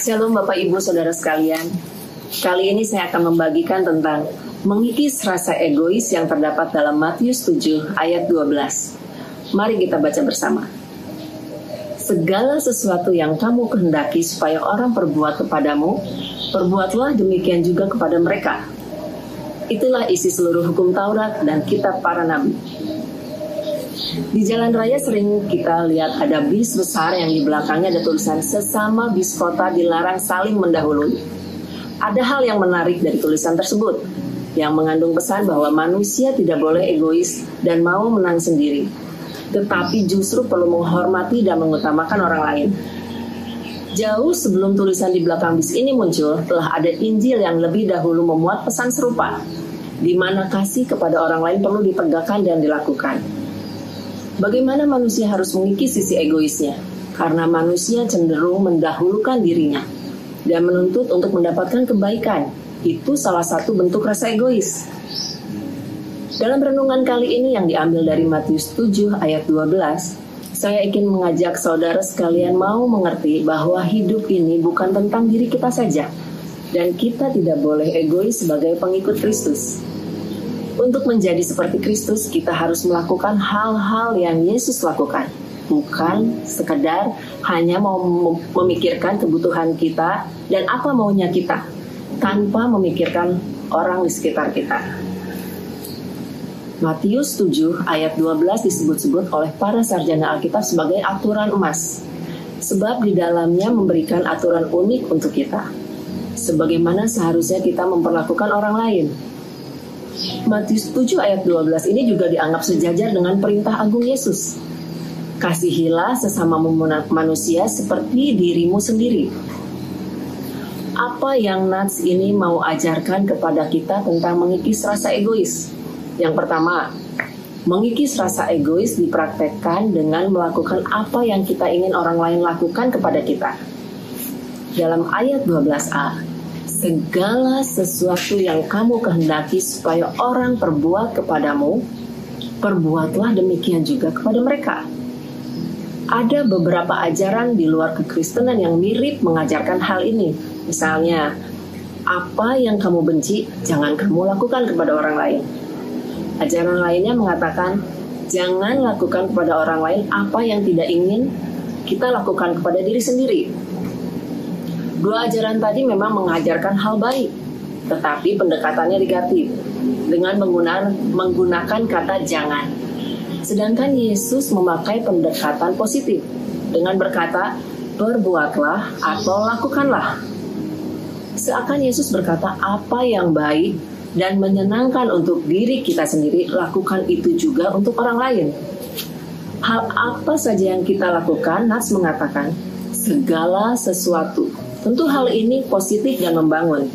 Shalom Bapak Ibu Saudara sekalian. Kali ini saya akan membagikan tentang mengikis rasa egois yang terdapat dalam Matius 7 ayat 12. Mari kita baca bersama. Segala sesuatu yang kamu kehendaki supaya orang perbuat kepadamu, perbuatlah demikian juga kepada mereka. Itulah isi seluruh hukum Taurat dan kitab para nabi. Di jalan raya sering kita lihat ada bis besar yang di belakangnya ada tulisan sesama bis kota dilarang saling mendahului. Ada hal yang menarik dari tulisan tersebut yang mengandung pesan bahwa manusia tidak boleh egois dan mau menang sendiri, tetapi justru perlu menghormati dan mengutamakan orang lain. Jauh sebelum tulisan di belakang bis ini muncul, telah ada Injil yang lebih dahulu memuat pesan serupa, di mana kasih kepada orang lain perlu ditegakkan dan dilakukan. Bagaimana manusia harus mengikis sisi egoisnya? Karena manusia cenderung mendahulukan dirinya dan menuntut untuk mendapatkan kebaikan. Itu salah satu bentuk rasa egois. Dalam renungan kali ini yang diambil dari Matius 7 ayat 12, saya ingin mengajak saudara sekalian mau mengerti bahwa hidup ini bukan tentang diri kita saja, dan kita tidak boleh egois sebagai pengikut Kristus. Untuk menjadi seperti Kristus, kita harus melakukan hal-hal yang Yesus lakukan, bukan sekedar hanya mau memikirkan kebutuhan kita dan apa maunya kita, tanpa memikirkan orang di sekitar kita. Matius 7 ayat 12 disebut-sebut oleh para sarjana Alkitab sebagai aturan emas. Sebab di dalamnya memberikan aturan unik untuk kita. Sebagaimana seharusnya kita memperlakukan orang lain Matius 7 ayat 12 ini juga dianggap sejajar dengan perintah agung Yesus. Kasihilah sesama manusia seperti dirimu sendiri. Apa yang Nats ini mau ajarkan kepada kita tentang mengikis rasa egois? Yang pertama, mengikis rasa egois dipraktekkan dengan melakukan apa yang kita ingin orang lain lakukan kepada kita. Dalam ayat 12a, segala sesuatu yang kamu kehendaki supaya orang perbuat kepadamu, perbuatlah demikian juga kepada mereka. Ada beberapa ajaran di luar kekristenan yang mirip mengajarkan hal ini. Misalnya, apa yang kamu benci, jangan kamu lakukan kepada orang lain. Ajaran lainnya mengatakan, jangan lakukan kepada orang lain apa yang tidak ingin kita lakukan kepada diri sendiri. Dua ajaran tadi memang mengajarkan hal baik, tetapi pendekatannya diganti dengan menggunakan, menggunakan kata jangan. Sedangkan Yesus memakai pendekatan positif dengan berkata, perbuatlah atau lakukanlah. Seakan Yesus berkata, apa yang baik dan menyenangkan untuk diri kita sendiri, lakukan itu juga untuk orang lain. Hal apa saja yang kita lakukan, Nas mengatakan, segala sesuatu Tentu hal ini positif dan membangun.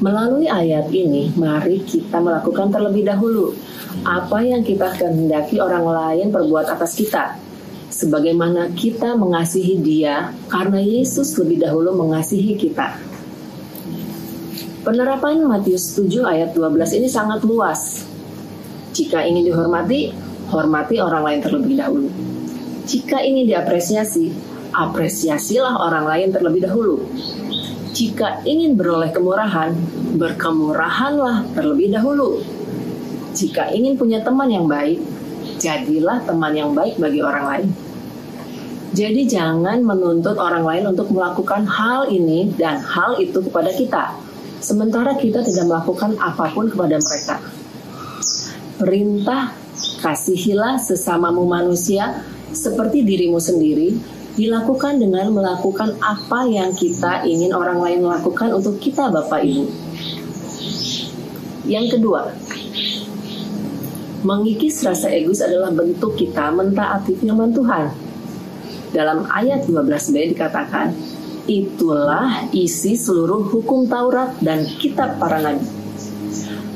Melalui ayat ini, mari kita melakukan terlebih dahulu apa yang kita kehendaki orang lain perbuat atas kita. Sebagaimana kita mengasihi dia karena Yesus lebih dahulu mengasihi kita. Penerapan Matius 7 ayat 12 ini sangat luas. Jika ingin dihormati, hormati orang lain terlebih dahulu. Jika ingin diapresiasi, apresiasilah orang lain terlebih dahulu. Jika ingin beroleh kemurahan, berkemurahanlah terlebih dahulu. Jika ingin punya teman yang baik, jadilah teman yang baik bagi orang lain. Jadi jangan menuntut orang lain untuk melakukan hal ini dan hal itu kepada kita, sementara kita tidak melakukan apa pun kepada mereka. Perintah kasihilah sesamamu manusia seperti dirimu sendiri dilakukan dengan melakukan apa yang kita ingin orang lain lakukan untuk kita Bapak Ibu. Yang kedua, mengikis rasa egois adalah bentuk kita mentaati firman Tuhan. Dalam ayat 12b dikatakan, itulah isi seluruh hukum Taurat dan kitab para nabi.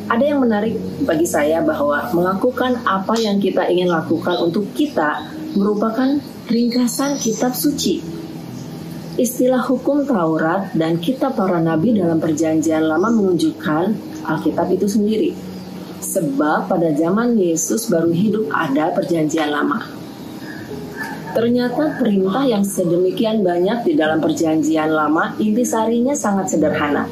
Ada yang menarik bagi saya bahwa melakukan apa yang kita ingin lakukan untuk kita merupakan ringkasan kitab suci. Istilah hukum Taurat dan kitab para nabi dalam perjanjian lama menunjukkan Alkitab itu sendiri. Sebab pada zaman Yesus baru hidup ada perjanjian lama. Ternyata perintah yang sedemikian banyak di dalam perjanjian lama intisarinya sangat sederhana,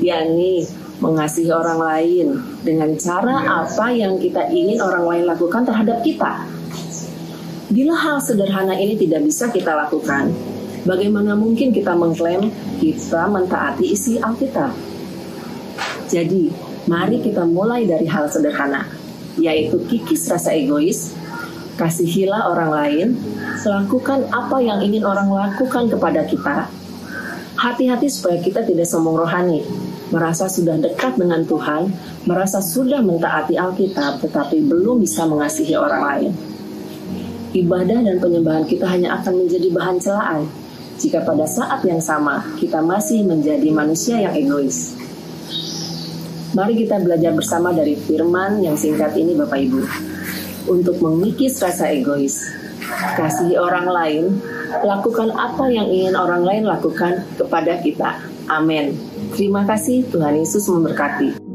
yakni mengasihi orang lain dengan cara apa yang kita ingin orang lain lakukan terhadap kita. Bila hal sederhana ini tidak bisa kita lakukan, bagaimana mungkin kita mengklaim kita mentaati isi Alkitab? Jadi, mari kita mulai dari hal sederhana, yaitu kikis rasa egois, kasihilah orang lain, lakukan apa yang ingin orang lakukan kepada kita. Hati-hati supaya kita tidak sombong rohani, merasa sudah dekat dengan Tuhan, merasa sudah mentaati Alkitab, tetapi belum bisa mengasihi orang lain. Ibadah dan penyembahan kita hanya akan menjadi bahan celaan jika pada saat yang sama kita masih menjadi manusia yang egois. Mari kita belajar bersama dari firman yang singkat ini Bapak Ibu. Untuk mengikis rasa egois, kasihi orang lain, lakukan apa yang ingin orang lain lakukan kepada kita. Amin. Terima kasih, Tuhan Yesus memberkati.